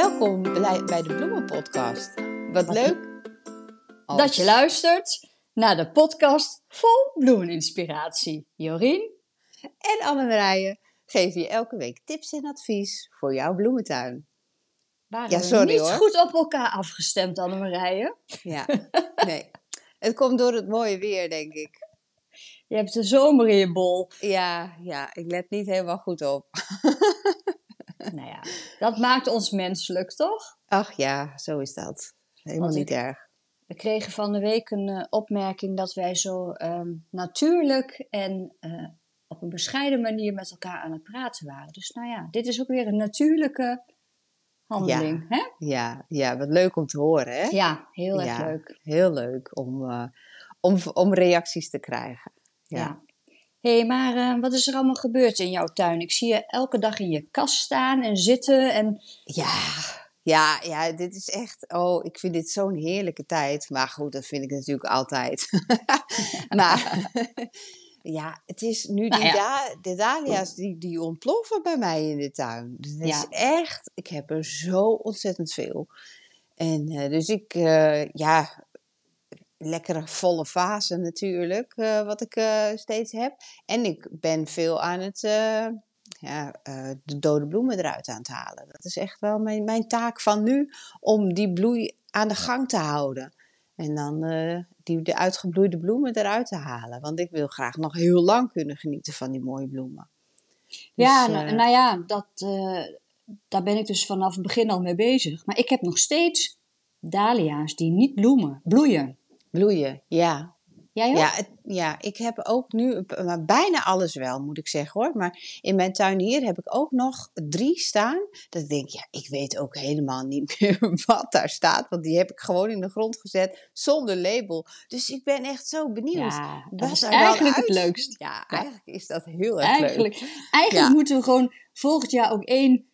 Welkom bij de Bloemenpodcast. Wat leuk dat je luistert naar de podcast vol bloemeninspiratie. Jorien en Annemarije geven je elke week tips en advies voor jouw bloementuin. Waren ja, sorry, we niet hoor. goed op elkaar afgestemd, Annemarije? Ja, nee. Het komt door het mooie weer, denk ik. Je hebt de zomer in je bol. Ja, ja, ik let niet helemaal goed op. nou ja, dat maakt ons menselijk, toch? Ach ja, zo is dat. Helemaal niet erg. We kregen van de week een uh, opmerking dat wij zo uh, natuurlijk en uh, op een bescheiden manier met elkaar aan het praten waren. Dus nou ja, dit is ook weer een natuurlijke handeling. Ja, hè? ja, ja wat leuk om te horen. Hè? Ja, heel erg leuk. Heel leuk om, uh, om, om reacties te krijgen. Ja. ja. Hé, hey, maar uh, wat is er allemaal gebeurd in jouw tuin? Ik zie je elke dag in je kast staan en zitten en... Ja, ja, ja, dit is echt. Oh, ik vind dit zo'n heerlijke tijd. Maar goed, dat vind ik natuurlijk altijd. maar ja, het is nu nou die da de dahlia's die, die ontploffen bij mij in de tuin. Dus het is echt. Ik heb er zo ontzettend veel. En uh, dus ik, uh, ja, lekkere volle fase natuurlijk, uh, wat ik steeds heb. En ik ben veel aan het ja, uh, de dode bloemen eruit aan te halen. Dat is echt wel mijn, mijn taak van nu, om die bloei aan de gang te houden. En dan die, de uitgebloeide bloemen eruit te halen. Want ik wil graag nog heel lang kunnen genieten van die mooie bloemen. Dus, ja, nou, nou, ja, dat, daar ben ik dus vanaf het begin al mee bezig. Maar ik heb nog steeds dahlia's die niet bloemen, bloeien. Bloeien, ja. Jij ook? Ja, ja, ik heb ook nu maar bijna alles wel, moet ik zeggen hoor. Maar in mijn tuin hier heb ik ook nog drie staan. Dat ik denk, ja, ik weet ook helemaal niet meer wat daar staat. Want die heb ik gewoon in de grond gezet zonder label. Dus ik ben echt zo benieuwd. Ja, dat is eigenlijk het leukst. Ja, eigenlijk is dat heel erg eigenlijk, leuk. Eigenlijk moeten we gewoon volgend jaar ook één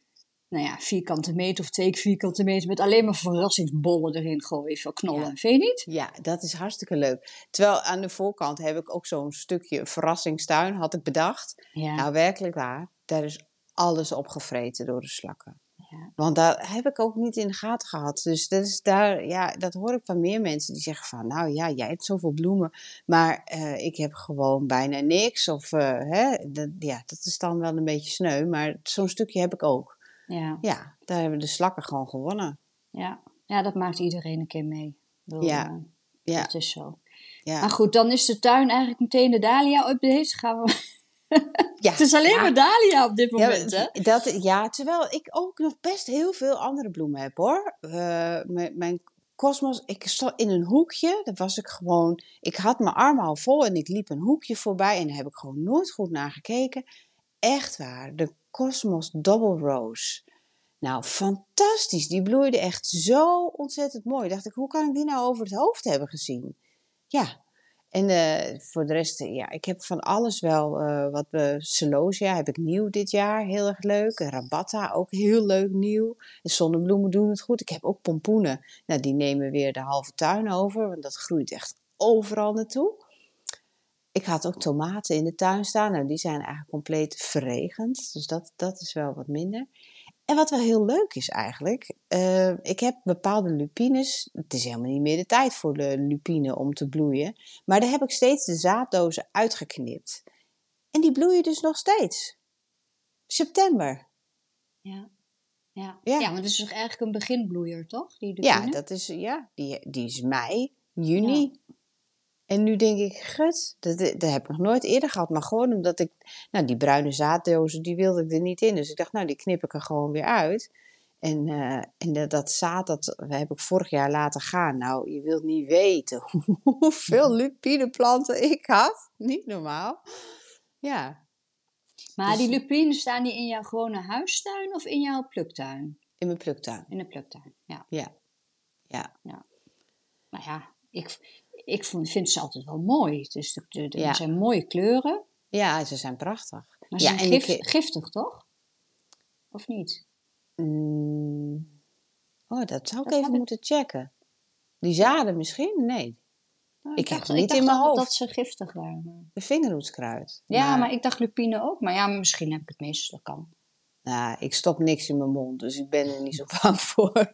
nou ja, vierkante meter of twee vierkante meter met alleen maar verrassingsbollen erin gooien voor knollen. Ja. Vind je niet? Ja, dat is hartstikke leuk. Terwijl aan de voorkant heb ik ook zo'n stukje verrassingstuin, had ik bedacht. Ja. Nou, werkelijk waar, daar is alles opgevreten door de slakken. Ja. Want daar heb ik ook niet in de gaten gehad. Dus dat, is daar, ja, dat hoor ik van meer mensen die zeggen van... nou ja, jij hebt zoveel bloemen, maar uh, ik heb gewoon bijna niks. Of uh, hè, dat, ja, dat is dan wel een beetje sneu, maar zo'n stukje heb ik ook. Ja. ja, daar hebben de slakken gewoon gewonnen. Ja, ja dat maakt iedereen een keer mee. ja. Uh, ja. Dat is zo. Ja. Maar goed, dan is de tuin eigenlijk meteen de Dahlia-update. Gaan we... ja, het is alleen maar Dahlia op dit moment, ja, hè? Dat, ja, terwijl ik ook nog best heel veel andere bloemen heb, hoor. Uh, mijn, kosmos, ik stond in een hoekje. Daar was ik gewoon... Ik had mijn armen al vol en ik liep een hoekje voorbij. En daar heb ik gewoon nooit goed naar gekeken. Echt waar, de Cosmos Double Rose. Nou, fantastisch. Die bloeide echt zo ontzettend mooi. Dacht ik, hoe kan ik die nou over het hoofd hebben gezien? Ja. En uh, voor de rest, ja, ik heb van alles wel uh, wat. Uh, Celosia heb ik nieuw dit jaar, heel erg leuk. Rabatta ook heel leuk nieuw. De zonnebloemen doen het goed. Ik heb ook pompoenen. Nou, die nemen weer de halve tuin over, want dat groeit echt overal naartoe. Ik had ook tomaten in de tuin staan. Nou, die zijn eigenlijk compleet verregend. Dus dat, dat is wel wat minder. En wat wel heel leuk is eigenlijk. Uh, ik heb bepaalde lupines. Het is helemaal niet meer de tijd voor de lupine om te bloeien. Maar daar heb ik steeds de zaaddozen uitgeknipt. En die bloeien dus nog steeds. September. Ja. Ja. ja. ja, maar dat is toch eigenlijk een beginbloeier, toch? Die ja, dat is, ja die, die is mei, juni. En nu denk ik, gut, dat, dat heb ik nog nooit eerder gehad. Maar gewoon omdat ik, nou die bruine zaaddozen, die wilde ik er niet in. Dus ik dacht, nou die knip ik er gewoon weer uit. En, uh, en dat, dat zaad, dat heb ik vorig jaar laten gaan. Nou, je wilt niet weten hoeveel lupineplanten ik had. Niet normaal. Ja. Maar dus, die lupinen staan die in jouw gewone huistuin of in jouw pluktuin? In mijn pluktuin. In de pluktuin, ja. Ja. Ja. ja. Nou ja, ik, ik vind ze altijd wel mooi. Dus de, de, de zijn mooie kleuren. Ja, ze zijn prachtig. Maar ze ja, zijn gif, giftig, toch? Of niet? Mm. Oh, dat zou ik even moeten checken. Die zaden misschien? Nee. Nou, ik, ik heb het niet in mijn hoofd. dat ze giftig waren. De vingerhoedskruid. Ja, maar... maar... ik dacht lupine ook. Maar ja, misschien heb ik het mis. Dat kan. Nou, ik stop niks in mijn mond, dus ik ben er niet zo bang voor.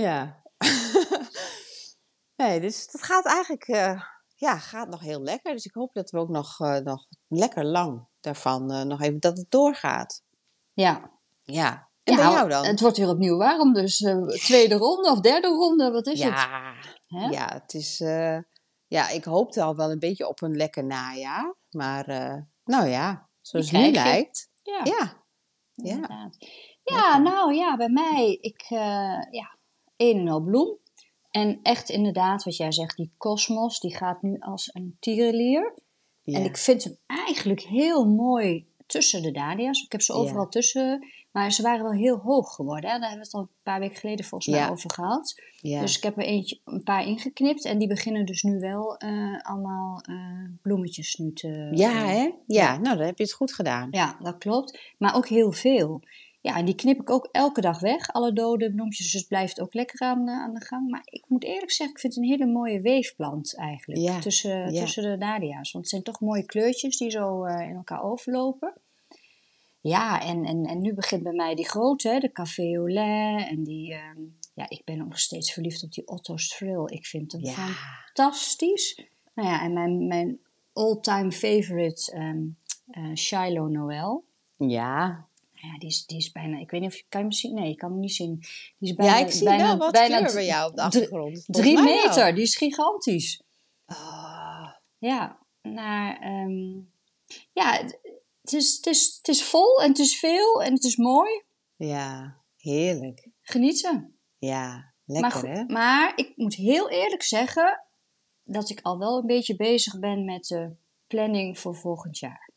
ja. nee, dus het gaat eigenlijk eh, ja, gaat nog heel lekker. Dus ik hoop dat we ook nog, eh, nog lekker lang daarvan uh, nog even dat het doorgaat. Ja. Ja. En ja, bij jou dan? Het wordt weer opnieuw warm, dus tweede ronde of derde ronde, wat is ja, het? Ja, het is. ja, ik hoopte al wel een beetje op een lekker najaar. Maar nou ja, zoals het nu lijkt. Ja. Ja. Ja. ja, nou ja, bij mij, ik, ja, een en al bloem. En echt inderdaad, wat jij zegt, die kosmos, die gaat nu als een tierenlier. En ik vind hem eigenlijk heel mooi tussen de dahlia's. Ik heb ze overal tussen, maar ze waren wel heel hoog geworden. Hè? Daar hebben we het al een paar weken geleden volgens mij over gehad. Dus ik heb er eentje, een paar ingeknipt en die beginnen dus nu wel uh, allemaal uh, bloemetjes nu te... Ja, hè? Ja, nou dan heb je het goed gedaan. Ja, dat klopt. Maar ook heel veel. Ja, en die knip ik ook elke dag weg, alle dode bloempjes. Dus het blijft ook lekker aan, uh, aan de gang. Maar ik moet eerlijk zeggen, ik vind het een hele mooie weefplant eigenlijk. Ja, tussen, ja. tussen de dahlia's. Want het zijn toch mooie kleurtjes die zo uh, in elkaar overlopen. Ja, en, en, en nu begint bij mij die grote, hè, de café au lait. En die, uh, ja, ik ben nog steeds verliefd op die Otto's Thrill. Ik vind hem Ja. fantastisch. Nou ja, en mijn, mijn all-time favorite, um, uh, Shiloh Noel. Ja. Ja, die is, die is bijna, ik weet niet of je, kan je hem zien? Nee, je kan hem niet zien. Die is bijna, ja, ik zie bijna, wel wat bijna kleur bij jou op de achtergrond. Drie wel. meter, die is gigantisch. Ah, Ja, maar ehm, ja, het is, het, is, het is vol en het is veel en het is mooi. ja, heerlijk. Genieten. Ja, Maar, lekker goed, hè? maar ik moet heel eerlijk zeggen dat ik al wel een beetje bezig ben met de planning voor volgend jaar.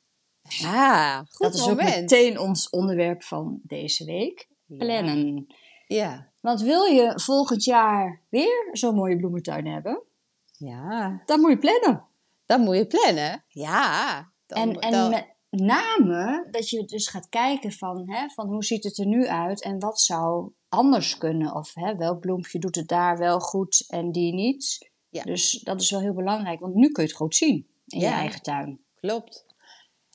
Ah, goed dat is moment. ook meteen ons onderwerp van deze week. Ja. Plannen. Ja, Want wil je volgend jaar weer zo'n mooie bloementuin hebben, ja. dan moet je plannen. Dan moet je plannen. Ja. Dan, en en dan- met name dat je dus gaat kijken van, hè, van hoe ziet het er nu uit en wat zou anders kunnen. Of hè, welk bloempje doet het daar wel goed en die niet. Ja. Dus dat is wel heel belangrijk, want nu kun je het goed zien in je Ja. eigen tuin. Klopt.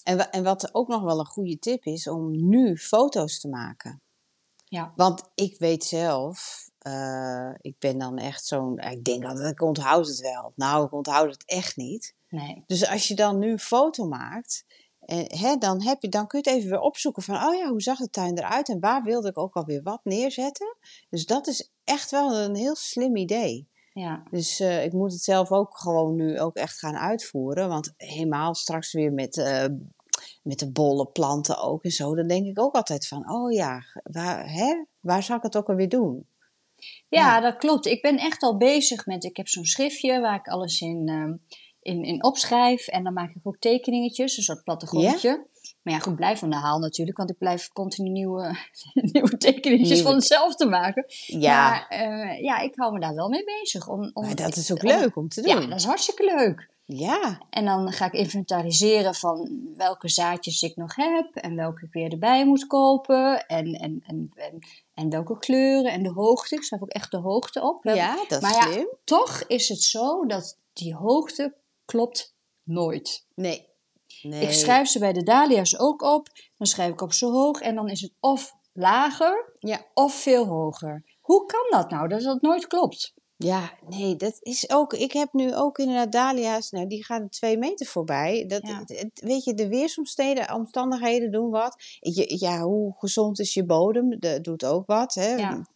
En, en wat ook nog wel een goede tip is, om nu foto's te maken. Ja. Want ik weet zelf, eh, ik ben dan echt zo'n, ik denk altijd, ik onthoud het wel. Nou, ik onthoud het echt niet. Nee. Dus als je dan nu een foto maakt, eh, hè, dan, heb je, dan kun je het even weer opzoeken van, oh ja, hoe zag de tuin eruit en waar wilde ik ook alweer wat neerzetten. Dus dat is echt wel een heel slim idee. Ja. Dus eh, ik moet het zelf ook gewoon nu ook echt gaan uitvoeren. Want helemaal straks weer met, eh, met de bolle planten ook en zo. Dan denk ik ook altijd van, oh ja, waar, hè? waar zou ik het ook alweer doen? Ja, Ja. dat klopt. Ik ben echt al bezig met. Ik heb zo'n schriftje waar ik alles in, ehm, in, in opschrijf. En dan maak ik ook tekeningetjes, een soort plattegrondje. Maar ja, goed, blijf van de haal natuurlijk, want ik blijf continu nieuwe, nieuwe tekeningetjes Nieuwe- van hetzelfde maken. Ja, Maar eh, ja, ik hou me daar wel mee bezig. Om, om, maar dat is ook leuk om te Ja, doen. dat is hartstikke leuk. Ja, En dan ga ik inventariseren van welke zaadjes ik nog heb en welke ik weer erbij moet kopen. En, en, en, en, en welke kleuren en de hoogte. Ik schrijf ook echt de hoogte op. ja, dat is Maar ja, toch is het zo dat die hoogte klopt nooit. Nee. nee. Ik schrijf ze bij de dahlia's ook op. Dan schrijf ik op zo hoog en dan is het of lager Ja. of veel hoger. Hoe kan dat nou dat dat nooit klopt? Ja, nee, dat is ook. Ik heb nu ook inderdaad dahlia's. Nou, die gaan twee meter voorbij. Dat, Ja. het- het- weet je, de weersomsteden, omstandigheden doen wat. Je, ja, hoe gezond is je bodem? Dat doet ook wat. Hè? Ja.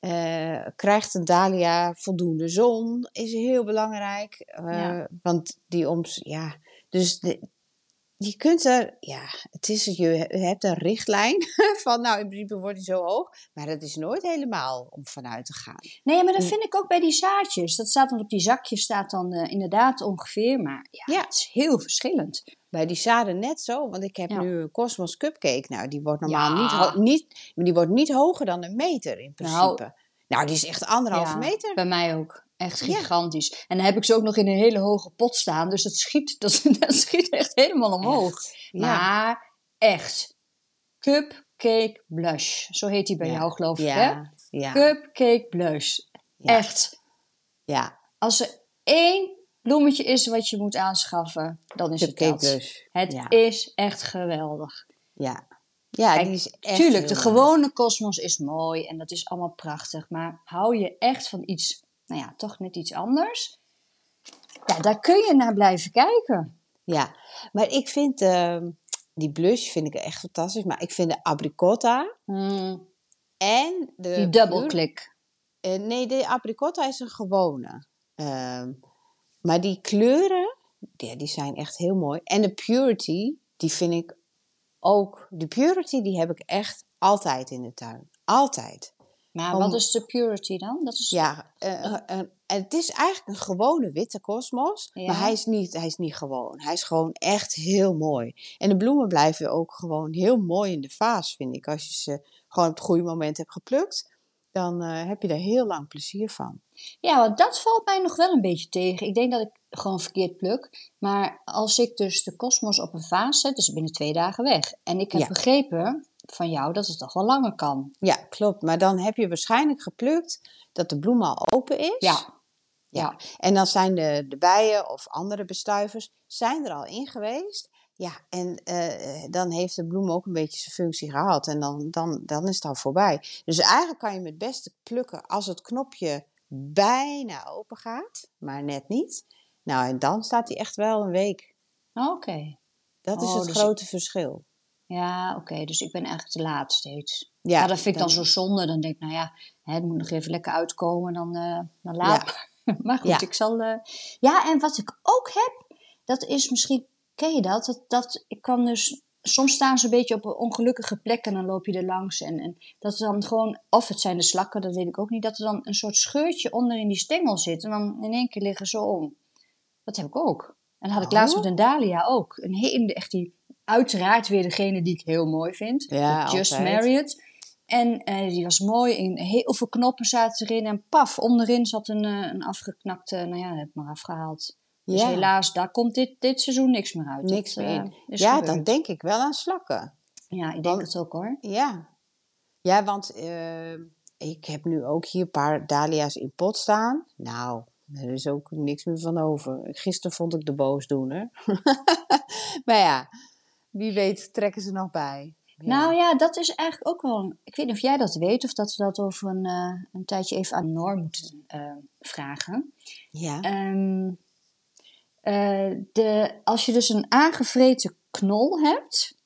Eh, krijgt een dahlia voldoende zon? Is heel belangrijk. Eh, Ja. Want die oms, ja. Dus de, je kunt er, ja, het is, je hebt een richtlijn van, nou, in principe wordt die zo hoog. Maar dat is nooit helemaal om vanuit te gaan. Nee, maar dat Mm. vind ik ook bij die zaadjes. Dat staat dan op die zakjes, staat dan eh, inderdaad ongeveer. Maar ja, Ja. het is heel verschillend. Bij die zaden net zo, want ik heb Ja. nu een Cosmos Cupcake. Nou, die wordt normaal Ja. niet, niet, die wordt niet hoger dan een meter in Nou. principe. Nou, die is echt anderhalve meter. Bij mij ook. Echt Ja. gigantisch. En dan heb ik ze ook nog in een hele hoge pot staan. Dus dat schiet, dat, dat schiet echt helemaal omhoog. Echt, ja. Maar echt. Cupcake blush. Zo heet die bij Ja. jou, geloof ik, hè? Cupcake blush. Echt. ja, Als er één bloemetje is wat je moet aanschaffen, dan is het dat. blush. Het is echt geweldig. Ja. Ja, Kijk, die is echt Tuurlijk, de gewone kosmos is mooi en dat is allemaal prachtig. Maar hou je echt van iets, nou ja, toch net iets anders? Ja, daar kun je naar blijven kijken. Ja, maar ik vind ehm, die blush vind ik echt fantastisch. Maar ik vind de abricotta en de... Die double click. Eh, nee, de abricotta is een gewone. Ehm, maar die kleuren, ja, die zijn echt heel mooi. En de purity, die vind ik ook... De purity, die heb ik echt altijd in de tuin. Altijd. Maar Om- wat is de purity dan? Dat is, Ja, eh, eh, eh, het is eigenlijk een gewone witte kosmos, Ja. maar hij is, niet, hij is niet gewoon. Hij is gewoon echt heel mooi. En de bloemen blijven ook gewoon heel mooi in de vaas, vind ik. Als je ze gewoon op het goede moment hebt geplukt, dan heb je er heel lang plezier van. Ja, want dat valt mij nog wel een beetje tegen. Ik denk dat ik gewoon verkeerd pluk. Maar als ik dus de kosmos op een vaas zet, is het binnen twee dagen weg. En ik heb Ja. begrepen van jou dat het toch wel langer kan. Ja, klopt. Maar dan heb je waarschijnlijk geplukt dat de bloem al open is. Ja. Ja. Ja. En dan zijn de, de bijen of andere bestuivers zijn er al in geweest. Ja, en eh, dan heeft de bloem ook een beetje zijn functie gehad. En dan, dan, dan is het al voorbij. Dus eigenlijk kan je hem het beste plukken als het knopje bijna open gaat, maar net niet. Nou, en dan staat hij echt wel een week. Oké. Dat is Oh, het dus- grote verschil. Ja, oké. Dus ik ben eigenlijk te laat steeds. Ja, Ja, dat vind ik dan dan- zo zonde. Dan denk ik, nou ja, hè, het moet nog even lekker uitkomen. Dan, eh dan laat maar. Maar goed, Ja. ik zal... eh, Ja, en wat ik ook heb, dat is misschien... Ken je dat? Dat, dat ik kan dus... Soms staan ze een beetje op ongelukkige plekken en dan loop je er langs. En, en dat er dan gewoon... Of het zijn de slakken, dat weet ik ook niet. Dat er dan een soort scheurtje onder in die stengel zit. En dan in één keer liggen ze om. Dat heb ik ook. En dat had ik laatst Oh. met een dahlia ook. Een hele, echt die... Uiteraard weer degene die ik heel mooi vind. Ja, Just altijd. Marriott. En eh, die was mooi. En heel veel knoppen zaten erin. En paf, onderin zat een, eh, een afgeknakte... Nou ja, dat heb ik maar afgehaald. Dus Ja. helaas, daar komt dit, dit seizoen niks meer uit. Niks Dat, meer eh, in. is Ja, gebeurd. dan denk ik wel aan slakken. Ja, ik denk Want- het ook hoor. Ja, ja want ik heb nu ook hier een paar dahlia's in pot staan. Nou, er is ook niks meer van over. Gisteren vond ik de boosdoener. maar ja, wie weet trekken ze nog bij. Ja. Nou ja, dat is eigenlijk ook wel... een- Ik weet niet of jij dat weet of dat we dat over een, eh, een tijdje even aan Noor moeten eh, vragen. ja. Ehm, eh, de, als je dus een aangevreten knol hebt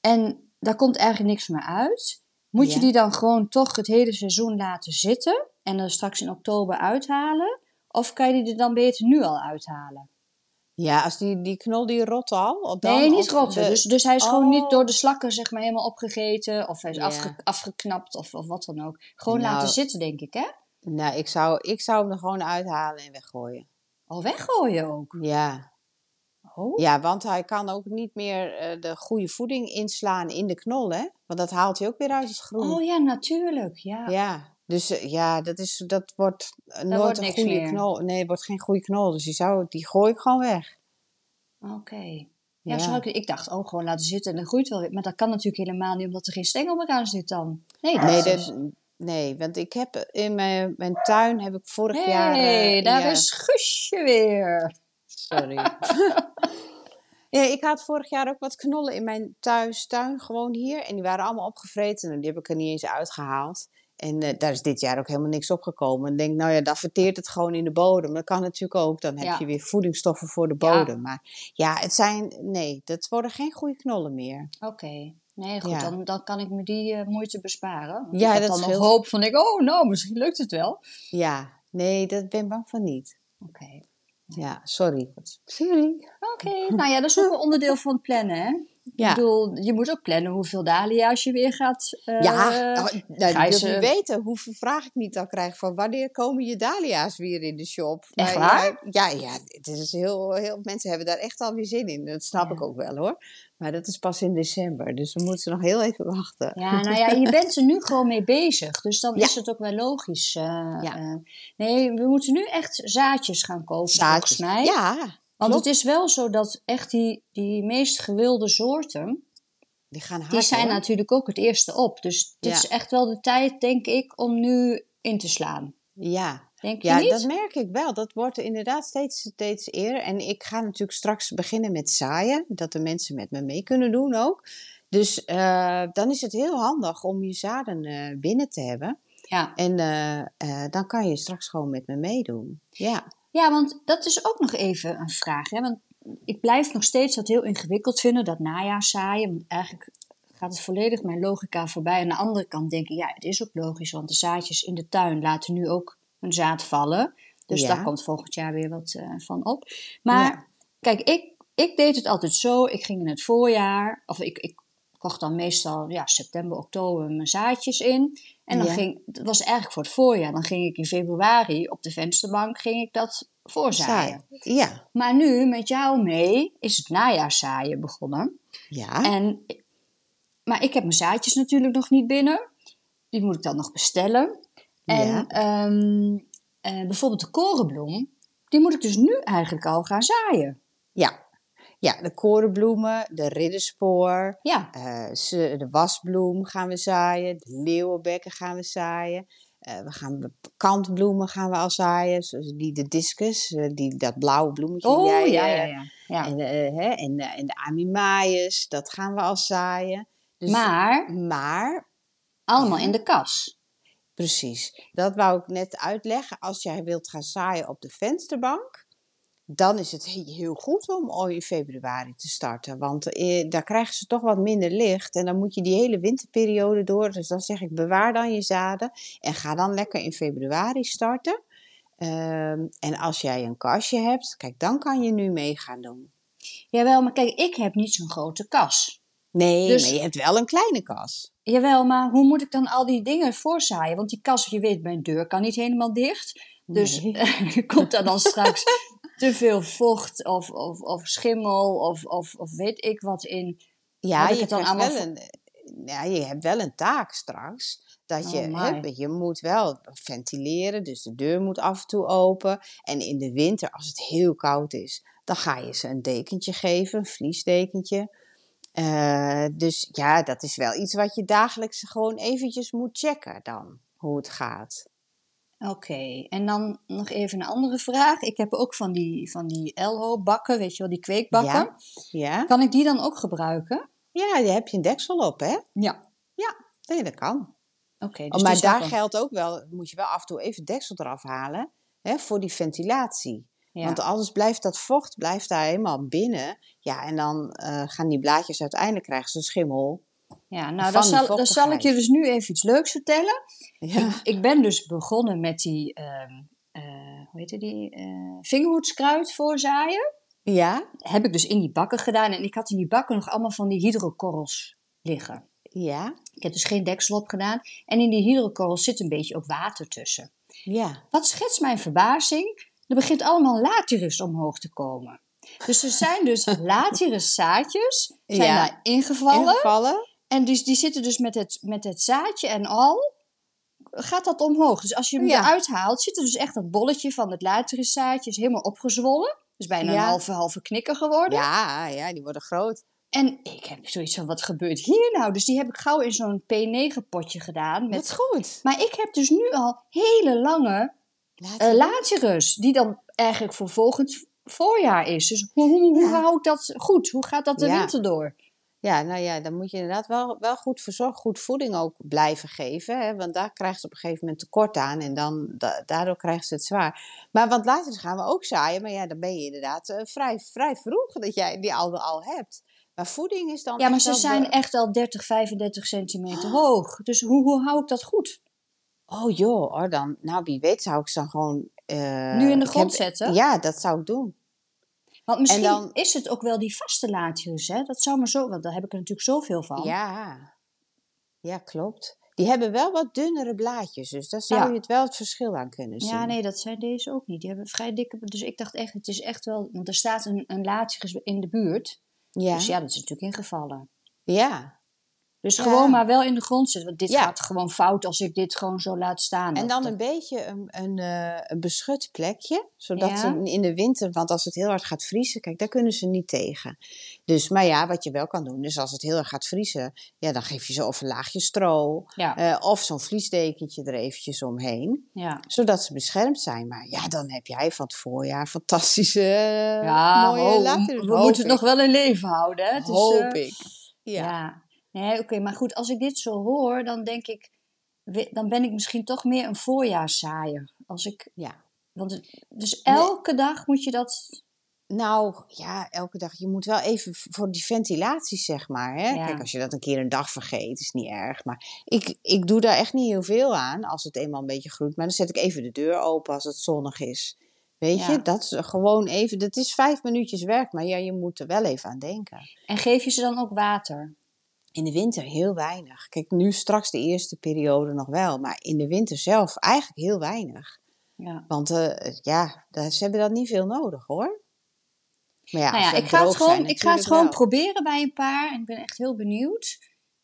en daar komt eigenlijk niks meer uit, moet je die dan gewoon toch het hele seizoen laten zitten en dan straks in oktober uithalen? Of kan je die er dan beter nu al uithalen? Ja, als die, die knol die rot al. Dan nee, niet rotten. de- Dus, dus hij is gewoon Oh. niet door de slakken zeg maar helemaal opgegeten of hij is afge- afgeknapt of, of wat dan ook. Gewoon Nou. laten zitten, denk ik, hè? Nou, ik zou, ik zou hem er gewoon uithalen en weggooien. Al weggooien ook. Ja. Oh. ja, want hij kan ook niet meer eh, de goede voeding inslaan in de knol, hè? Want dat haalt hij ook weer uit het groen. Oh ja, natuurlijk. Ja. Ja, dus eh, ja, dat, is, dat wordt eh, nooit wordt een goede meer. knol. Nee, het wordt geen goede knol. Dus die, zou, die gooi ik gewoon weg. Oké. Ja, Ja. zo had ik, ik dacht, oh, gewoon laten zitten en dan groeit wel weer. Maar dat kan natuurlijk helemaal niet, omdat er geen stengel meer aan zit dan. Nee, Nee, is... dat, nee, want ik heb in mijn, mijn tuin heb ik vorig Hey, jaar. eh, daar ja, is Guusje weer. Sorry. ja, ik had vorig jaar ook wat knollen in mijn thuistuin, gewoon hier. En die waren allemaal opgevreten en die heb ik er niet eens uitgehaald. En eh, daar is dit jaar ook helemaal niks opgekomen. En ik denk, nou ja, dan verteert het gewoon in de bodem. Dat kan natuurlijk ook. Dan heb Ja. je weer voedingsstoffen voor de Ja. bodem. Maar ja, het zijn, nee, dat worden geen goede knollen meer. Oké. Nee, goed, Ja. dan, dan kan ik me die eh, moeite besparen. Want Ja, ik had dat dan nog hoop van, ik, oh, nou, misschien lukt het wel. Ja, nee, dat ben ik bang van niet. Oké. Ja, sorry. Sorry. Oké, nou ja, dat is ook een onderdeel van het plannen, hè? Ja. Ik bedoel, je moet ook plannen hoeveel dahlia's je weer gaat... eh, Ja, oh, nou, dat ze- wil weten. Hoeveel vraag ik niet al krijg van wanneer komen je dahlia's weer in de shop? Echt Maar waar? Ja, ja, ja het is heel, heel, mensen hebben daar echt alweer zin in. Dat snap Ja. ik ook wel hoor. Maar dat is pas in december, dus we moeten nog heel even wachten. Ja, nou ja, je bent er nu gewoon mee bezig. Dus dan Ja. is het ook wel logisch. eh, Ja. eh. nee, we moeten nu echt zaadjes gaan kopen, volgens mij. Ja, Want klopt. het is wel zo dat echt die, die meest gewilde soorten, die gaan hard die zijn hoor. natuurlijk ook het eerste op. Dus dit Ja. is echt wel de tijd, denk ik, om nu in te slaan. Ja, Denk je Ja, niet? dat merk ik wel. Dat wordt inderdaad steeds, steeds eerder. En ik ga natuurlijk straks beginnen met zaaien. Dat de mensen met me mee kunnen doen ook. Dus eh, dan is het heel handig om je zaden eh, binnen te hebben. Ja. En eh, dan kan je straks gewoon met me meedoen. Ja, ja, want dat is ook nog even een vraag. Hè? Want ik blijf nog steeds dat heel ingewikkeld vinden, dat najaarzaaien. Want eigenlijk gaat het volledig mijn logica voorbij. Aan de andere kant denk ik, ja, het is ook logisch. Want de zaadjes in de tuin laten nu ook een zaad vallen. Dus Ja. daar komt volgend jaar weer wat eh, van op. Maar Ja. kijk, ik, ik deed het altijd zo. Ik ging in het voorjaar, of ik, ik kocht dan meestal ja, september, oktober mijn zaadjes in. En dan Ja. ging, dat was eigenlijk voor het voorjaar. Dan ging ik in februari op de vensterbank ging ik dat voorzaaien. zaaien. Ja, Maar nu met jou mee is het najaarszaaien begonnen. ja. En, maar ik heb mijn zaadjes natuurlijk nog niet binnen. Die moet ik dan nog bestellen. En Ja. ehm, eh, bijvoorbeeld de korenbloem, die moet ik dus nu eigenlijk al gaan zaaien. ja. Ja, de korenbloemen, de ridderspoor, Ja, eh, de wasbloem gaan we zaaien, de leeuwenbekken gaan we zaaien. Eh, we gaan kantbloemen gaan we al zaaien, zoals die de discus, eh, die, dat blauwe bloemetje. oh jij, ja, ja, ja. ja. En, hè, en, de- en de amimaïs, dat gaan we al zaaien. Dus, maar maar, allemaal in de kas. precies, dat wou ik net uitleggen. Als jij wilt gaan zaaien op de vensterbank, dan is het he- heel goed om al in februari te starten. Want eh, daar krijgen ze toch wat minder licht. En dan moet je die hele winterperiode door. Dus dan zeg ik, bewaar dan je zaden. En ga dan lekker in februari starten. Ehm, en als jij een kastje hebt, kijk, dan kan je nu mee gaan doen. Jawel, maar kijk, ik heb niet zo'n grote kas. Nee, Dus- maar je hebt wel een kleine kas. Jawel, maar hoe moet ik dan al die dingen voorzaaien? Want die kas, je weet, mijn deur kan niet helemaal dicht. Dus Nee. komt er dan straks te veel vocht of, of, of schimmel of, of, of weet ik wat in. Ja, je, dan allemaal wel een, ja, je hebt wel een taak straks. Dat Oh, je, je moet wel ventileren, dus de deur moet af en toe open. En in de winter, als het heel koud is, dan ga je ze een dekentje geven, een vliesdekentje. Eh, dus ja, dat is wel iets wat je dagelijks gewoon eventjes moet checken dan, hoe het gaat. Oké, en dan nog even een andere vraag. Ik heb ook van die, van die Elho-bakken, weet je wel, die kweekbakken. Ja. Ja? Kan ik die dan ook gebruiken? ja, daar heb je een deksel op, hè? Ja. Nee, dat kan. Oké, dus Oh, maar is ook daar geldt ook wel, moet je wel af en toe even deksel eraf halen, hè, voor die ventilatie. ja. Want anders blijft dat vocht blijft daar helemaal binnen. Ja, en dan eh, gaan die blaadjes uiteindelijk krijgen ze schimmel. Ja, nou, dan zal, dan zal ik je dus nu even iets leuks vertellen. Ja. Ik ben dus begonnen met die, eh, hoe heet die, eh vingerhoedskruid voorzaaien. Ja, Heb ik dus in die bakken gedaan. En ik had in die bakken nog allemaal van die hydrokorrels liggen. ja, Ik heb dus geen deksel op gedaan. En in die hydrokorrels zit een beetje ook water tussen. ja. Wat schetst mijn verbazing? Er begint allemaal latirus omhoog te komen. Dus er zijn dus latirus zaadjes zijn Ja. daar ingevallen. Ingevallen? En dus, die zitten dus met het, met het zaadje en al, gaat dat omhoog. Dus als je hem Ja. eruit haalt, zit er dus echt dat bolletje van het lateruszaadje is helemaal opgezwollen. Dus bijna Ja. een halve, halve knikker geworden. Ja, ja, die worden groot. En ik heb zoiets van, wat gebeurt hier nou? Dus die heb ik gauw in zo'n P9-potje gedaan. Met... Met... goed. Maar ik heb dus nu al hele lange laterus, die dan eigenlijk voor volgend voorjaar is. Dus hoe, hoe, hoe Ja. hou ik dat goed? Hoe gaat dat de winter door? Ja, nou ja, dan moet je inderdaad wel, wel goed verzorgen, goed voeding ook blijven geven. Hè? Want daar krijgen ze op een gegeven moment tekort aan en dan, da- daardoor krijgen ze het zwaar. Maar want later gaan we ook zaaien, maar ja, dan ben je inderdaad eh, vrij, vrij vroeg dat jij die al, al hebt. Maar voeding is dan Ja, maar ze zijn echt al 30, 35 centimeter hoog. Dus hoe, hoe hou ik dat goed? Oh joh, hoor, dan, nou wie weet zou ik ze dan gewoon... eh, Nu in de grond heb- zetten? Ja, dat zou ik doen. Want misschien dan- is het ook wel die vaste laterus, hè? Dat zou maar zo, want daar heb ik er natuurlijk zoveel van. Ja, ja, klopt. Die hebben wel wat dunnere blaadjes, dus daar zou Ja. je het wel het verschil aan kunnen zien. Ja, nee, dat zijn deze ook niet. Die hebben vrij dikke. Dus ik dacht echt, het is echt wel. Want er staat een, een laterus in de buurt. ja. Dus ja, dat is natuurlijk ingevallen. ja. Dus Ja. gewoon maar wel in de grond zitten. Want dit Ja. gaat gewoon fout als ik dit gewoon zo laat staan. En dan dat- een beetje een, een, eh, een beschut plekje, zodat Ja. ze in de winter, want als het heel hard gaat vriezen, kijk, daar kunnen ze niet tegen. Dus, maar ja, wat je wel kan doen, is als het heel erg gaat vriezen, ja, dan geef je ze of een laagje stro, eh, of zo'n vliesdekentje er eventjes omheen, ja. zodat ze beschermd zijn. Maar ja, dan heb jij van het voorjaar fantastische, ja mooie ho, latten. we moeten het nog wel in leven houden. Hè? Hoop eh, ik. Ja. Nee, oké, maar goed, als ik dit zo hoor, dan denk ik, dan ben ik misschien toch meer een voorjaarszaaier. Als ik, ja. want het, dus elke dag moet je dat, Nou ja, elke dag. Je moet wel even voor die ventilatie, zeg maar. Hè? Ja. Kijk, als je dat een keer een dag vergeet, is niet erg. Maar ik, ik doe daar echt niet heel veel aan als het eenmaal een beetje groeit. Maar dan zet ik even de deur open als het zonnig is. Weet Ja. je, dat is gewoon even. Dat is vijf minuutjes werk, maar ja, je moet er wel even aan denken. en geef je ze dan ook water? In de winter heel weinig. Kijk, nu straks de eerste periode nog wel, maar in de winter zelf eigenlijk heel weinig. Ja. Want eh, ja, ze hebben dat niet veel nodig hoor. Maar ja, nou ja, ik ga het gewoon, zijn, ik ga het gewoon wel. proberen bij een paar. En ik ben echt heel benieuwd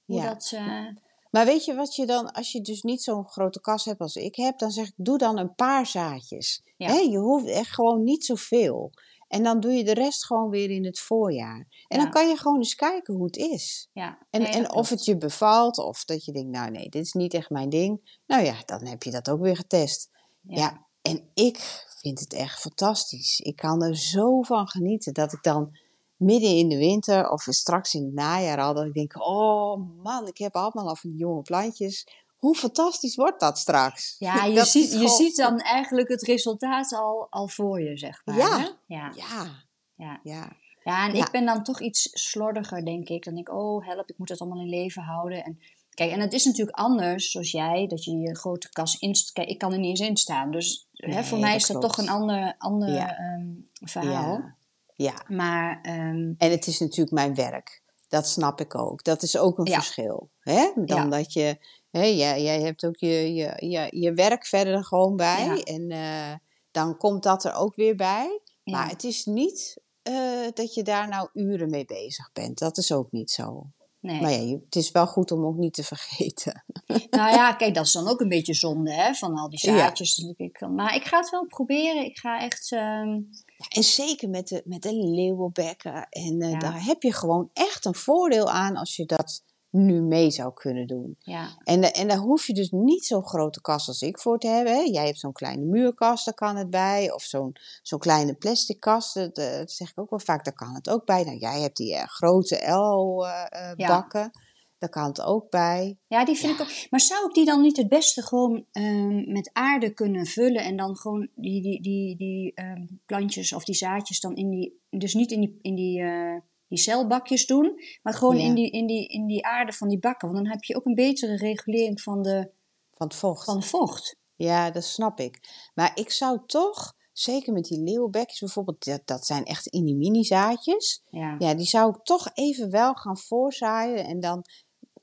hoe Ja. dat... eh, Maar weet je wat je dan, als je dus niet zo'n grote kas hebt als ik heb, dan zeg ik, doe dan een paar zaadjes. Ja. Je hoeft echt gewoon niet zoveel. En dan doe je de rest gewoon weer in het voorjaar. En Ja. dan kan je gewoon eens kijken hoe het is. ja. En, Nee, en of het je bevalt, of dat je denkt, nou nee, dit is niet echt mijn ding. Nou ja, dan heb je dat ook weer getest. Ja, en ik vind het echt fantastisch. Ik kan er zo van genieten dat ik dan midden in de winter of straks in het najaar al, dat ik denk, oh man, ik heb allemaal al van die jonge plantjes. Hoe fantastisch wordt dat straks? Ja, je, Dat ziet, je ziet dan eigenlijk het resultaat al, al voor je, zeg maar. Ja. hè? Ja, Ja, ja. ja. ja, en Ja. ik ben dan toch iets slordiger, denk ik. Dan denk ik, oh help, ik moet het allemaal in leven houden. En, kijk, en het is natuurlijk anders, zoals jij, dat je je grote kas inst... Kijk, ik kan er niet eens in staan. Dus hè, voor mij dat is dat klopt. toch een ander, ander Ja. ehm, verhaal. Ja. ja. Maar ehm, En het is natuurlijk mijn werk. Dat snap ik ook. Dat is ook een verschil. Hè? Dan dat je, hè, jij, jij hebt ook je, je, je, je werk verder er gewoon bij. Ja. En eh, dan komt dat er ook weer bij. Maar het is niet eh, dat je daar nou uren mee bezig bent. Dat is ook niet zo. nee. Maar ja, het is wel goed om ook niet te vergeten. Nou ja, kijk, dat is dan ook een beetje zonde, hè, van al die zaadjes. ik Maar ik ga het wel proberen. Ik ga echt... ehm, Ja, en zeker met de, met de leeuwenbekken. En eh, Ja. daar heb je gewoon echt een voordeel aan als je dat nu mee zou kunnen doen. ja, En, da- en daar hoef je dus niet zo'n grote kast als ik voor te hebben. Hè. Jij hebt zo'n kleine muurkast, daar kan het bij. Of zo'n zo'n kleine plastic kast, dat, eh, dat zeg ik ook wel vaak, daar kan het ook bij. Nou, jij hebt die eh, grote L-bakken, daar kan het ook bij. Ja, die vind ik ook. Maar zou ik die dan niet het beste gewoon ehm, met aarde kunnen vullen en dan gewoon die, die, die, die ehm, plantjes of die zaadjes dan in die, dus niet in die, in die, eh, die celbakjes doen, maar gewoon Ja. in, die, in, die, in die aarde van die bakken. Want dan heb je ook een betere regulering van de, Van het vocht. van vocht. Ja, dat snap ik. Maar ik zou toch, zeker met die leeuwbekjes bijvoorbeeld, dat, dat zijn echt in die mini-zaadjes. Ja. Ja, die zou ik toch even wel gaan voorzaaien. En dan,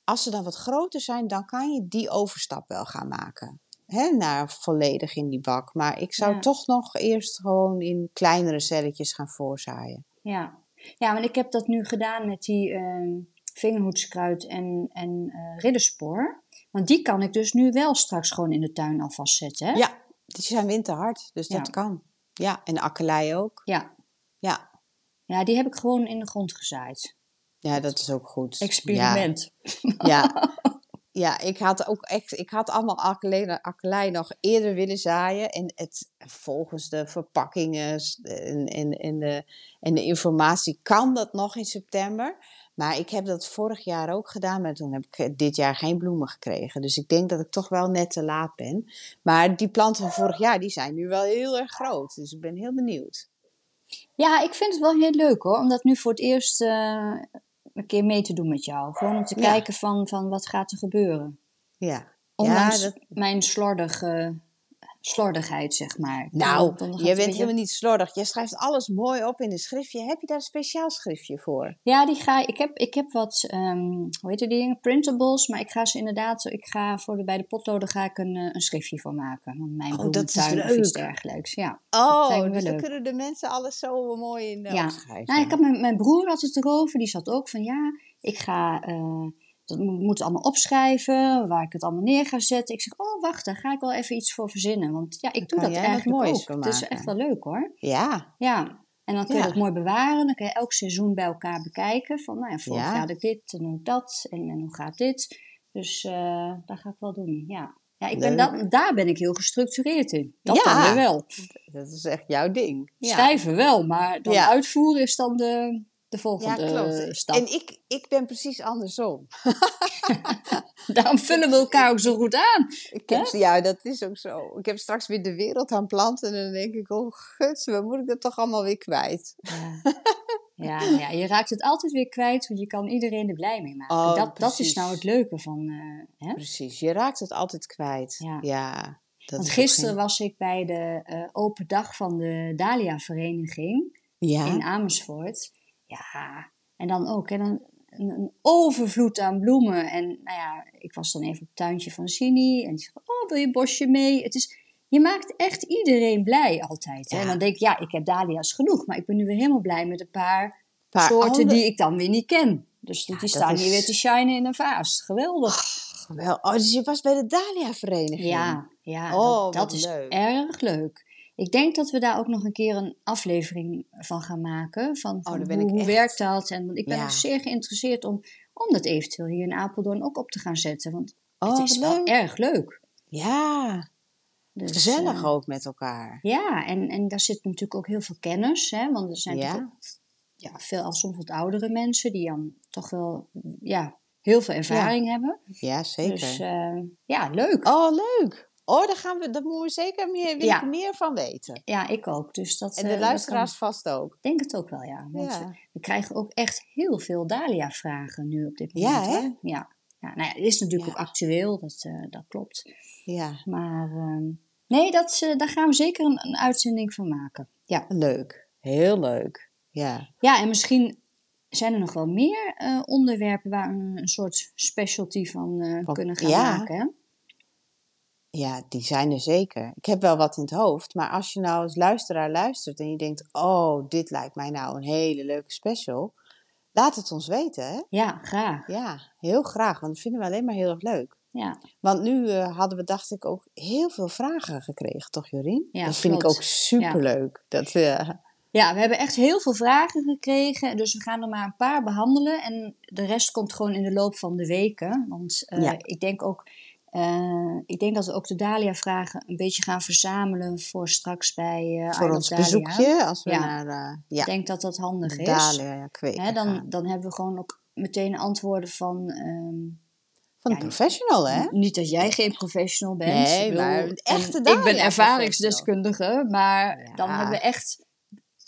als ze dan wat groter zijn, dan kan je die overstap wel gaan maken. Hè, naar volledig in die bak. Maar ik zou Ja. toch nog eerst gewoon in kleinere celletjes gaan voorzaaien. Ja. Ja, want ik heb dat nu gedaan met die ehm vingerhoedskruid en, en eh ridderspoor. Want die kan ik dus nu wel straks gewoon in de tuin alvast zetten. Hè? Ja, die zijn winterhard, dus dat Ja. kan. Ja, en akkelei ook. ja. Ja. Ja, die heb ik gewoon in de grond gezaaid. ja, dat is ook goed. Experiment. Ja. Ja, ik had ook echt, ik had allemaal akkelei, nog eerder willen zaaien. En het, volgens de verpakkingen en, de, en de informatie kan dat nog in september. Maar ik heb dat vorig jaar ook gedaan, maar toen heb ik eh, dit jaar geen bloemen gekregen. Dus ik denk dat ik toch wel net te laat ben. Maar die planten van vorig jaar, die zijn nu wel heel erg groot. Dus ik ben heel benieuwd. Ja, ik vind het wel heel leuk hoor, om dat nu voor het eerst eh, een keer mee te doen met jou. Gewoon om te Ja. kijken van, van wat gaat er gebeuren. Ja. Ondanks ja, dat, mijn slordige, slordigheid, zeg maar. nou, Dan- jij het bent beetje- helemaal niet slordig. Je schrijft alles mooi op in een schriftje. Heb je daar een speciaal schriftje voor? Ja, die ga, ik, heb, ik heb wat, ehm, hoe heet die dingen, printables, maar ik ga ze inderdaad, ik ga voor de, bij de potloden ga ik een, eh, een schriftje van maken. Van mijn Oh, dat is bloementuin of iets leuk. dergelijks, ja. Oh, dus dan leuk. kunnen de mensen alles zo mooi in de Ja. opschrijven. Nou, ik had mijn, mijn broer had het erover, die zat ook van ja, ik ga. eh, dat mo- moet het allemaal opschrijven, waar ik het allemaal neer ga zetten. Ik zeg, oh wacht, daar ga ik wel even iets voor verzinnen. Want ja, ik doe dat eigenlijk ook. Het is echt wel leuk hoor. Ja, Ja, en dan kun je Ja. dat mooi bewaren. Dan kun je elk seizoen bij elkaar bekijken. Van, nou ja, vorig Ja. jaar had ik dit en ook dat. En, en hoe gaat dit? Dus eh dat ga ik wel doen, ja. Ja, ik ben dat, daar ben ik heel gestructureerd in. Dat Ja. dan weer wel. dat is echt jouw ding. Schrijven wel, maar dan uitvoeren is dan de, de Ja, volgende klopt. stap. En ik, ik ben precies andersom. Daarom vullen we elkaar ook zo goed aan. Ik heb, ja, dat is ook zo. Ik heb straks weer de wereld aan planten en dan denk ik, oh guts, waar moet ik dat toch allemaal weer kwijt? Ja. Ja, nou ja, je raakt het altijd weer kwijt, want je kan iedereen er blij mee maken. Oh, dat, dat is nou het leuke van. eh, hè? Precies, je raakt het altijd kwijt. Ja. Ja. dat Want gisteren geen- was ik bij de eh, open dag van de Dahlia-vereniging Ja, in Amersfoort. Ja, en dan ook hè, dan een, een overvloed aan bloemen. En nou ja, ik was dan even op het tuintje van Sini. En die zei, oh, wil je een bosje mee? Het is, je maakt echt iedereen blij altijd. Hè? Ja. En dan denk ik, ja, ik heb Dahlia's genoeg. Maar ik ben nu weer helemaal blij met een paar, Paar soorten andere- die ik dan weer niet ken. Dus die Ja, staan hier is- weer te shinen in een vaas. Geweldig. Wel, oh, dus je was bij de Dahlia-vereniging? Ja, ja Oh, dat, is leuk. erg leuk. Ik denk dat we daar ook nog een keer een aflevering van gaan maken. Van, van Oh, ben hoe, ik hoe werkt dat? En want ik ben Ja. ook zeer geïnteresseerd om, om dat eventueel hier in Apeldoorn ook op te gaan zetten. Want Oh, het is wat wel leuk. erg leuk. Ja, Dus, gezellig eh, ook met elkaar. ja, en, en daar zit natuurlijk ook heel veel kennis. Hè? Want er zijn Ja. toch ook, ja, veel, soms wat oudere mensen die dan toch wel ja, heel veel ervaring hebben. Ja, zeker. Dus eh, ja, leuk. Oh, leuk. Oh, daar, gaan we, daar moeten we zeker meer, wil Ja. ik meer van weten. Ja, ik ook. Dus dat, En eh, de dat luisteraars vast ook. Ik denk het ook wel, ja. Want Ja. we- krijgen ook echt heel veel Dahlia-vragen nu op dit Ja, moment. hè? hoor. Ja. ja. Nou ja, het is natuurlijk Ja. ook actueel, dat, eh, dat klopt. Ja, Maar ehm, nee, dat, eh, daar gaan we zeker een, een uitzending van maken. Ja. leuk. Heel leuk. Ja. ja, en misschien zijn er nog wel meer eh, onderwerpen waar we een, een soort specialty van eh, Van- kunnen gaan ja. maken. Ja, die zijn er zeker. Ik heb wel wat in het hoofd. Maar als je nou als luisteraar luistert en je denkt... Oh, dit lijkt mij nou een hele leuke special. Laat het ons weten, hè? Ja, graag. Ja, heel graag. Want dat vinden we alleen maar heel erg leuk. Ja, Want nu eh, hadden we, dacht ik, ook heel veel vragen gekregen, toch Jorien? Ja, dat vind ik ook superleuk. Dat, eh, Ja, we hebben echt heel veel vragen gekregen. Dus we gaan er maar een paar behandelen. En de rest komt gewoon in de loop van de weken. Want eh, Ja. ik denk ook. Eh, ik denk dat we ook de Dahlia-vragen een beetje gaan verzamelen voor straks bij eh voor ons bezoekje, als we Ja. naar eh ja, Ik denk dat dat handig is. Kweken dan, dan hebben we gewoon ook meteen antwoorden van. ehm, Van ja, een professional, hè? Niet dat jij geen professional bent. Nee, Ik bedoel, maar echte Ik ben ervaringsdeskundige, maar dan hebben we echt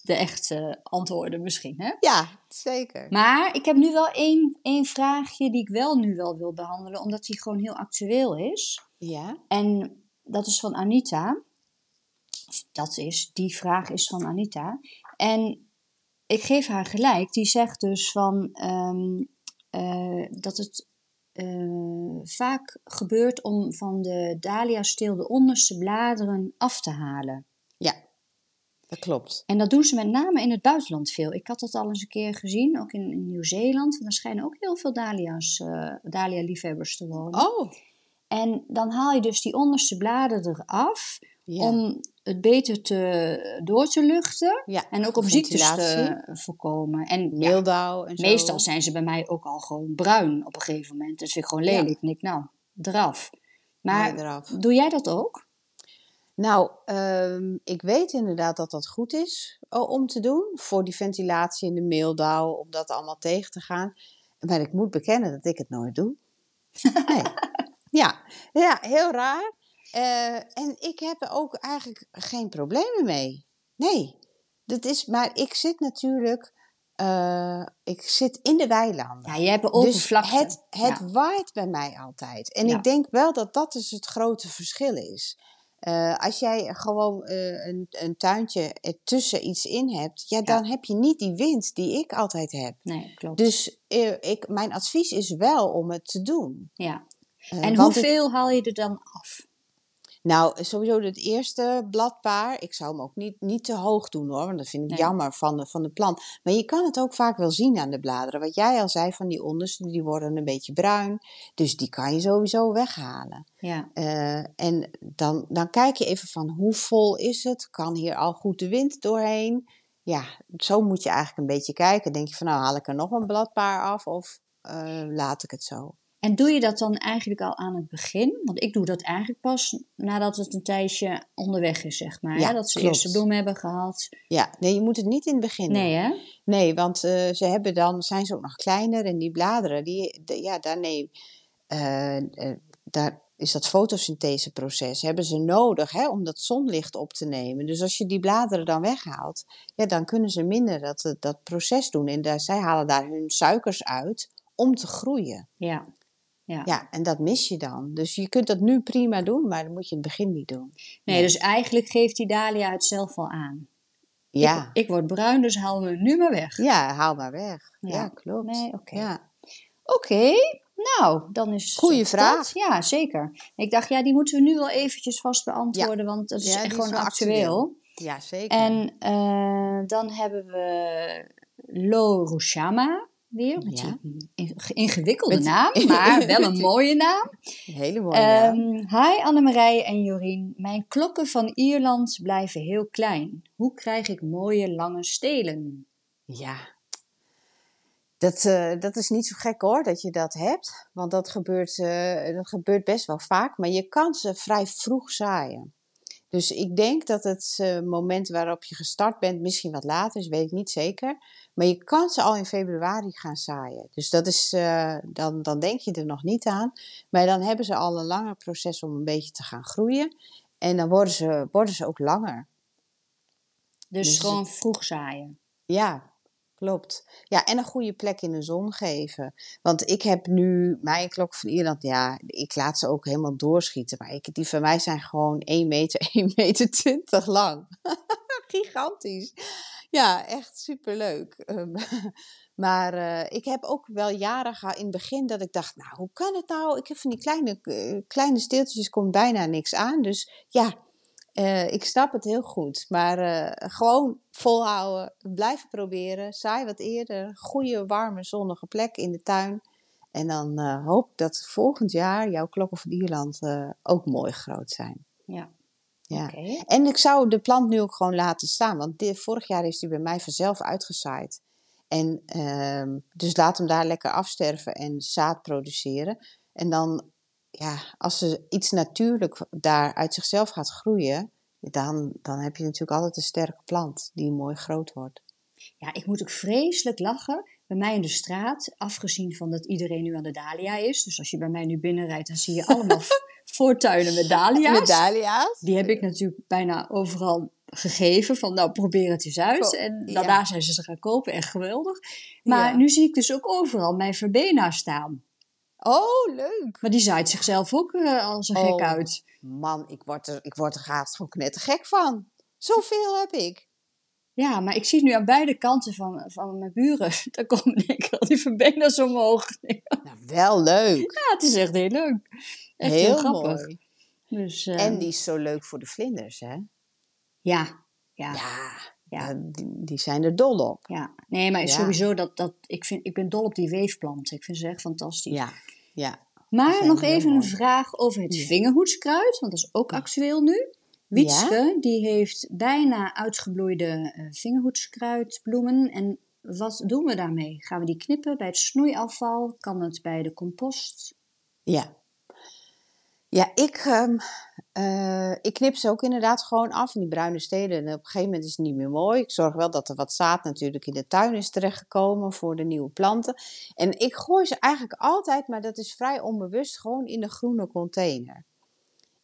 de echte antwoorden misschien. Hè? Ja, zeker. Maar ik heb nu wel één, één vraagje die ik wel nu wel wil behandelen, omdat die gewoon heel actueel is. Ja, En dat is van Anita. Dat is, die vraag is van Anita. En ik geef haar gelijk. Die zegt dus van ehm, eh, dat het eh, vaak gebeurt om van de dahlia-steel de onderste bladeren af te halen. Dat klopt. En dat doen ze met name in het buitenland veel. Ik had dat al eens een keer gezien, ook in, in Nieuw-Zeeland. Want daar schijnen ook heel veel dahlia's, eh dahlia-liefhebbers te wonen. Oh, En dan haal je dus die onderste bladeren eraf ja. om het beter te, door te luchten. ja. En ook om ziektes te voorkomen. En ja, Meeldauw en zo. meestal zijn ze bij mij ook al gewoon bruin op een gegeven moment. Dat vind ik gewoon lelijk. En ik, nou, eraf. Maar eraf. doe jij dat ook? Nou, ehm, ik weet inderdaad dat dat goed is oh, om te doen. Voor die ventilatie in de meeldauw, om dat allemaal tegen te gaan. Maar ik moet bekennen dat ik het nooit doe. Nee. ja. ja, heel raar. Eh, en ik heb er ook eigenlijk geen problemen mee. Nee. Dat is, maar ik zit natuurlijk... eh, ik zit in de weilanden. Ja, je hebt een Dus het, het Ja. waait bij mij altijd. En Ja. ik denk wel dat dat dus het grote verschil is. Eh, als jij gewoon eh, een, een tuintje ertussen iets in hebt, ja, dan heb je niet die wind die ik altijd heb. Nee, klopt. Dus eh, ik, mijn advies is wel om het te doen. ja. En hoeveel haal je er dan af? Nou, sowieso het eerste bladpaar. Ik zou hem ook niet, niet te hoog doen hoor, want dat vind ik Nee. jammer van de, van de plant. Maar je kan het ook vaak wel zien aan de bladeren. Wat jij al zei van die onderste, die worden een beetje bruin. Dus die kan je sowieso weghalen. Ja. Eh, en dan, dan kijk je even van hoe vol is het? Kan hier al goed de wind doorheen? Ja, zo moet je eigenlijk een beetje kijken. Denk je van nou haal ik er nog een bladpaar af of eh, laat ik het zo? En doe je dat dan eigenlijk al aan het begin? Want ik doe dat eigenlijk pas nadat het een tijdje onderweg is, zeg maar. Ja, hè? Dat ze de klopt. eerste bloemen hebben gehad. Ja, nee, je moet het niet in het begin doen. Nee, hè? Nee, want eh, ze hebben dan, zijn ze ook nog kleiner en die bladeren, die, de- ja, daar, nee, eh, eh, daar is dat fotosyntheseproces, hebben ze nodig hè, om dat zonlicht op te nemen. Dus als je die bladeren dan weghaalt, ja, dan kunnen ze minder dat, dat proces doen. En daar, zij halen daar hun suikers uit om te groeien. Ja. Ja. Ja, en dat mis je dan. Dus je kunt dat nu prima doen, maar dat moet je in het begin niet doen. Nee, dus eigenlijk geeft die Dahlia het zelf al aan. Ja, Ik, ik word bruin, dus haal me nu maar weg. ja haal maar weg. Ja. Ja, klopt. Nee, oké. Ja. Oké, nou, dan is Goeie dat. vraag. Ja, zeker. Ik dacht, ja, die moeten we nu wel eventjes vast beantwoorden, want dat is echt gewoon actueel. ja, zeker. En eh, dan hebben we Lo Rushama weer, met Ja. die in- ingewikkelde Met- naam, maar wel een mooie naam. Een hele mooie naam. Ehm hi Annemarije en Jorien. Mijn klokken van Ierland blijven heel klein. Hoe krijg ik mooie lange stelen? Ja. Dat, eh, dat is niet zo gek hoor, dat je dat hebt. Want dat gebeurt, eh, dat gebeurt best wel vaak. Maar je kan ze vrij vroeg zaaien. Dus ik denk dat het eh, moment waarop je gestart bent misschien wat later is, weet ik niet zeker. Maar je kan ze al in februari gaan zaaien. Dus dat is, eh, dan, dan denk je er nog niet aan. Maar dan hebben ze al een langer proces om een beetje te gaan groeien. En dan worden ze, worden ze ook langer. Dus, Dus gewoon vroeg zaaien. Ja, klopt. Ja, en een goede plek in de zon geven. Want ik heb nu mijn klok van Ierland, ja, ik laat ze ook helemaal doorschieten. Maar ik, die van mij zijn gewoon 1 meter, 1 meter 20 lang. Gigantisch. Ja, echt superleuk. Ehm, maar eh, ik heb ook wel jaren gehad in het begin dat ik dacht, nou, hoe kan het nou? Ik heb van die kleine, eh, kleine steeltjes, komt bijna niks aan. Dus ja, eh, ik snap het heel goed, maar eh, gewoon volhouden, blijven proberen. Saai wat eerder, goede, warme, zonnige plek in de tuin. En dan eh, hoop ik dat volgend jaar jouw klokken van Ierland ook mooi groot zijn. Ja, Ja. oké. En ik zou de plant nu ook gewoon laten staan, want dit, vorig jaar is die bij mij vanzelf uitgezaaid. En ehm, dus laat hem daar lekker afsterven en zaad produceren. En dan, ja, als er iets natuurlijk daar uit zichzelf gaat groeien, dan, dan heb je natuurlijk altijd een sterke plant die mooi groot wordt. Ja, ik moet ook vreselijk lachen. Bij mij in de straat, afgezien van dat iedereen nu aan de Dahlia is. Dus als je bij mij nu binnenrijdt, dan zie je allemaal voortuinen met Dahlia's. Met dahlia's? Die heb ik natuurlijk bijna overal gegeven. Van nou, probeer het eens uit. Go- En ja. daarna zijn ze ze gaan kopen. Echt geweldig. Maar Ja. nu zie ik dus ook overal mijn verbena staan. Oh, leuk! Maar die zaait zichzelf ook eh, als een gek Oh. uit. Man, ik word er, ik word er haast gewoon knettergek van. Zoveel heb ik. Ja, maar ik zie het nu aan beide kanten van, van mijn buren. Daar komen denk ik al die verbena's omhoog. Nou, wel leuk. Ja, het is echt heel leuk. Echt heel, Heel grappig. mooi. Dus, En die is zo leuk voor de vlinders, hè? Ja, ja, ja. Ja, die, die zijn er dol op. Nee, maar Ja. sowieso dat, dat ik, vind, ik ben dol op die weefplanten. Ik vind ze echt fantastisch. Ja, ja. maar nog even een mooi. vraag over het Ja. vingerhoedskruid, want dat is ook actueel nu. Wietske, die heeft bijna uitgebloeide eh vingerhoedskruidbloemen. En wat doen we daarmee? Gaan we die knippen bij het snoeiafval? Kan het bij de compost? Ja. Ja, ik, ehm, eh, ik knip ze ook inderdaad gewoon af in die bruine stelen. En op een gegeven moment is het niet meer mooi. Ik zorg wel dat er wat zaad natuurlijk in de tuin is terechtgekomen voor de nieuwe planten. En ik gooi ze eigenlijk altijd, maar dat is vrij onbewust, gewoon in de groene container.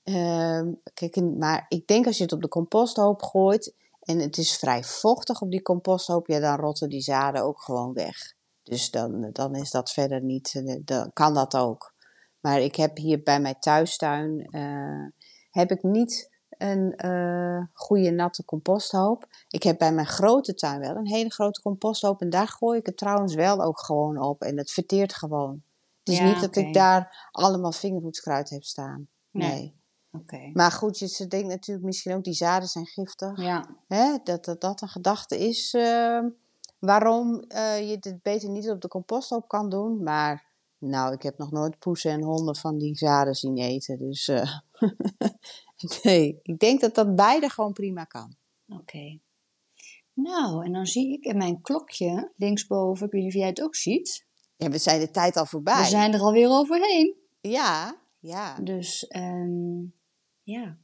Ehm, kijk, maar ik denk als je het op de composthoop gooit en het is vrij vochtig op die composthoop, ja, dan rotten die zaden ook gewoon weg. Dus dan, dan is dat verder niet, eh, dan kan dat ook. Maar ik heb hier bij mijn thuistuin eh, heb ik niet een eh, goede natte composthoop. Ik heb bij mijn grote tuin wel een hele grote composthoop en daar gooi ik het trouwens wel ook gewoon op en het verteert gewoon. Het is Ja, niet dat ik daar allemaal vingerhoedskruid heb staan. Nee. Nee. Oké. Maar goed, je- ze denkt natuurlijk misschien ook die zaden zijn giftig. Ja. Hè? Dat, dat dat een gedachte is ehm, waarom eh, je dit beter niet op de composthoop kan doen. Maar nou, ik heb nog nooit poesen en honden van die zaden zien eten. Dus eh, nee, ik denk dat dat beide gewoon prima kan. Oké. Nou, en dan zie ik in mijn klokje linksboven, ik weet niet of jij het ook ziet. Ja, we zijn de tijd al voorbij. We zijn er alweer overheen. Ja, ja. Dus ehm, ja,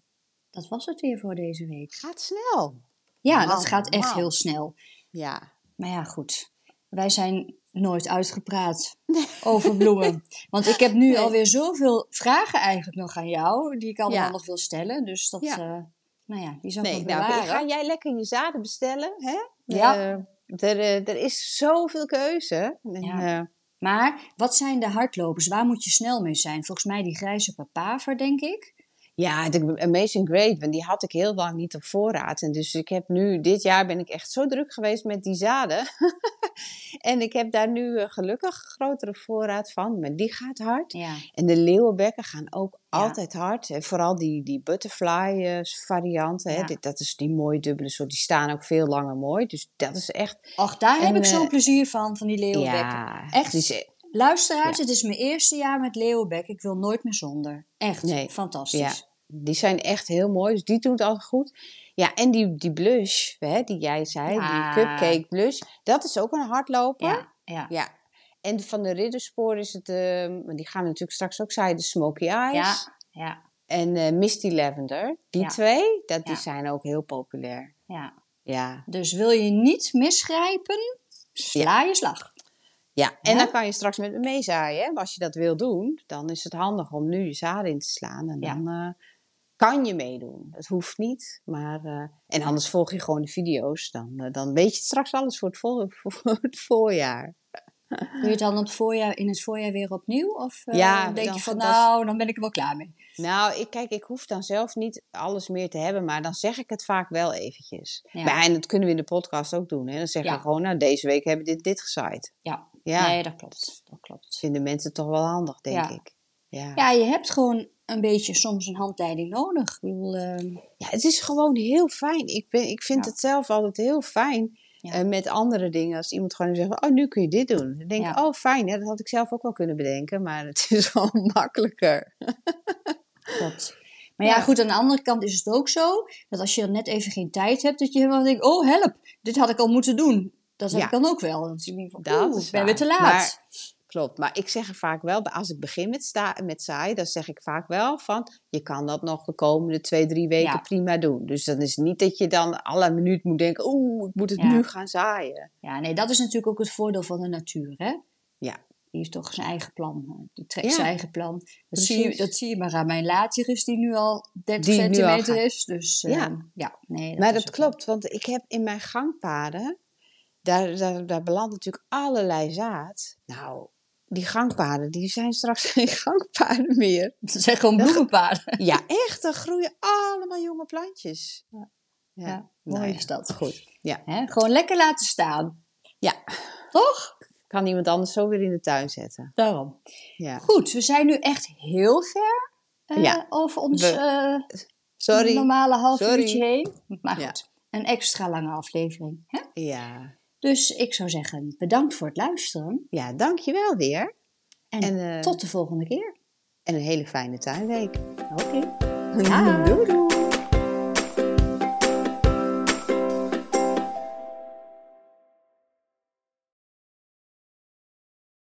dat was het weer voor deze week. Gaat snel. Ja, dat gaat echt heel snel. Ja. Maar ja, goed. Wij zijn nooit uitgepraat over bloemen. Want ik heb nu Nee. alweer zoveel vragen eigenlijk nog aan jou, die ik allemaal Ja. nog wil stellen. Dus dat, Ja. eh, nou ja, die zal ik Nee, nog nou, ga jij lekker je zaden bestellen, hè? Ja. Eh, er, eh, er is zoveel keuze. Ja. Maar wat zijn de hardlopers? Waar moet je snel mee zijn? Volgens mij die grijze papaver, denk ik. Ja, de Amazing Great, want die had ik heel lang niet op voorraad. En dus ik heb nu, dit jaar ben ik echt zo druk geweest met die zaden. en ik heb daar nu eh, gelukkig grotere voorraad van, maar die gaat hard. Ja. En de leeuwenbekken gaan ook Ja. altijd hard. En vooral die, die butterfly eh, variant, hè, dit, dat is die mooie dubbele soort, die staan ook veel langer mooi. Dus dat is echt... Och, daar heb ik zo'n eh, plezier van, van die leeuwenbekken. Ja, Echt? die Luisteraars, Ja. het is mijn eerste jaar met leeuwenbek. Ik wil nooit meer zonder. Echt, Nee. fantastisch. Ja, die zijn echt heel mooi. Dus die doen het altijd goed. Ja, en die, die blush, hè, die jij zei, Ja. die cupcake blush, dat is ook een hardloper. ja. ja. Ja. En van de ridderspoor is het, maar die gaan we natuurlijk straks ook zeggen, de smoky eyes. Ja, ja, En eh, misty lavender. Die twee, dat, die zijn ook heel populair. ja. Ja. Dus wil je niet misgrijpen, sla je slag. Ja, en dan kan je straks met me meezaaien. Als je dat wil doen, dan is het handig om nu je zaden in te slaan. En Ja. dan eh, kan je meedoen. Het hoeft niet, maar... eh, en anders volg je gewoon de video's. Dan, eh, dan weet je straks alles voor het, vol, voor het voorjaar. Doe je het dan op het voorjaar, in het voorjaar weer opnieuw? Of Ja, denk dan- je van is- nou, dan ben ik er wel klaar mee. Nou, ik, kijk, ik hoef dan zelf niet alles meer te hebben, maar dan zeg ik het vaak wel eventjes. Ja. Maar, en dat kunnen we in de podcast ook doen. Hè? Dan zeggen we gewoon, nou, deze week hebben we dit, dit gezaaid. Ja, Ja, nee, dat klopt. Dat klopt. vinden mensen toch wel handig, denk Ja. ik. Ja. Ja, je hebt gewoon een beetje soms een handleiding nodig. Ik bedoel, eh, Ja, het is gewoon heel fijn. Ik, ben, ik vind Ja. het zelf altijd heel fijn Ja. eh, met andere dingen. Als iemand gewoon zegt, oh, nu kun je dit doen. Dan denk ik, Ja. oh, fijn. Hè? Dat had ik zelf ook wel kunnen bedenken. Maar het is gewoon makkelijker. klopt. Maar ja, goed, aan de andere kant is het ook zo dat als je net even geen tijd hebt, dat je helemaal denkt: oh help, dit had ik al moeten doen. Dat heb Ja. ik dan ook wel. Dat je denkt van, Dat oeh, is ik ben weer te laat. Maar- Klopt. Maar ik zeg er vaak wel, als ik begin met, sta, met zaai, dan zeg ik vaak wel van, je kan dat nog de komende twee, drie weken Ja. prima doen. Dus dan is het niet dat je dan alle minuut moet denken, oeh, ik moet het Ja. nu gaan zaaien. Ja, nee, dat is natuurlijk ook het voordeel van de natuur, hè? Ja. Die heeft toch zijn eigen plan. Die trekt zijn eigen plan. Dat zie, je, dat zie je maar aan mijn laatjes die nu al 30 Die nu al centimeter is. Dus Ja. ja, nee. Dat maar is dat wel- klopt, want ik heb in mijn gangpaden, daar, daar, daar belandt natuurlijk allerlei zaad. Nou, die gangpaden, die zijn straks geen gangpaden meer. Het zijn gewoon bloemenpaden. Ja, echt, er groeien allemaal jonge plantjes. Ja, Ja, nou mooi ja, is dat. Goed, ja. Hè? Gewoon lekker laten staan. Ja, Toch? kan iemand anders zo weer in de tuin zetten. Daarom. Ja. Goed, we zijn nu echt heel ver eh, over ons We- eh, Sorry. normale half Sorry. uurtje heen. Maar goed, een extra lange aflevering. Hè? Ja. Dus ik zou zeggen, bedankt voor het luisteren. ja, dankjewel weer. En, En, eh, tot de volgende keer. En een hele fijne tuinweek. Oké. Doei doei.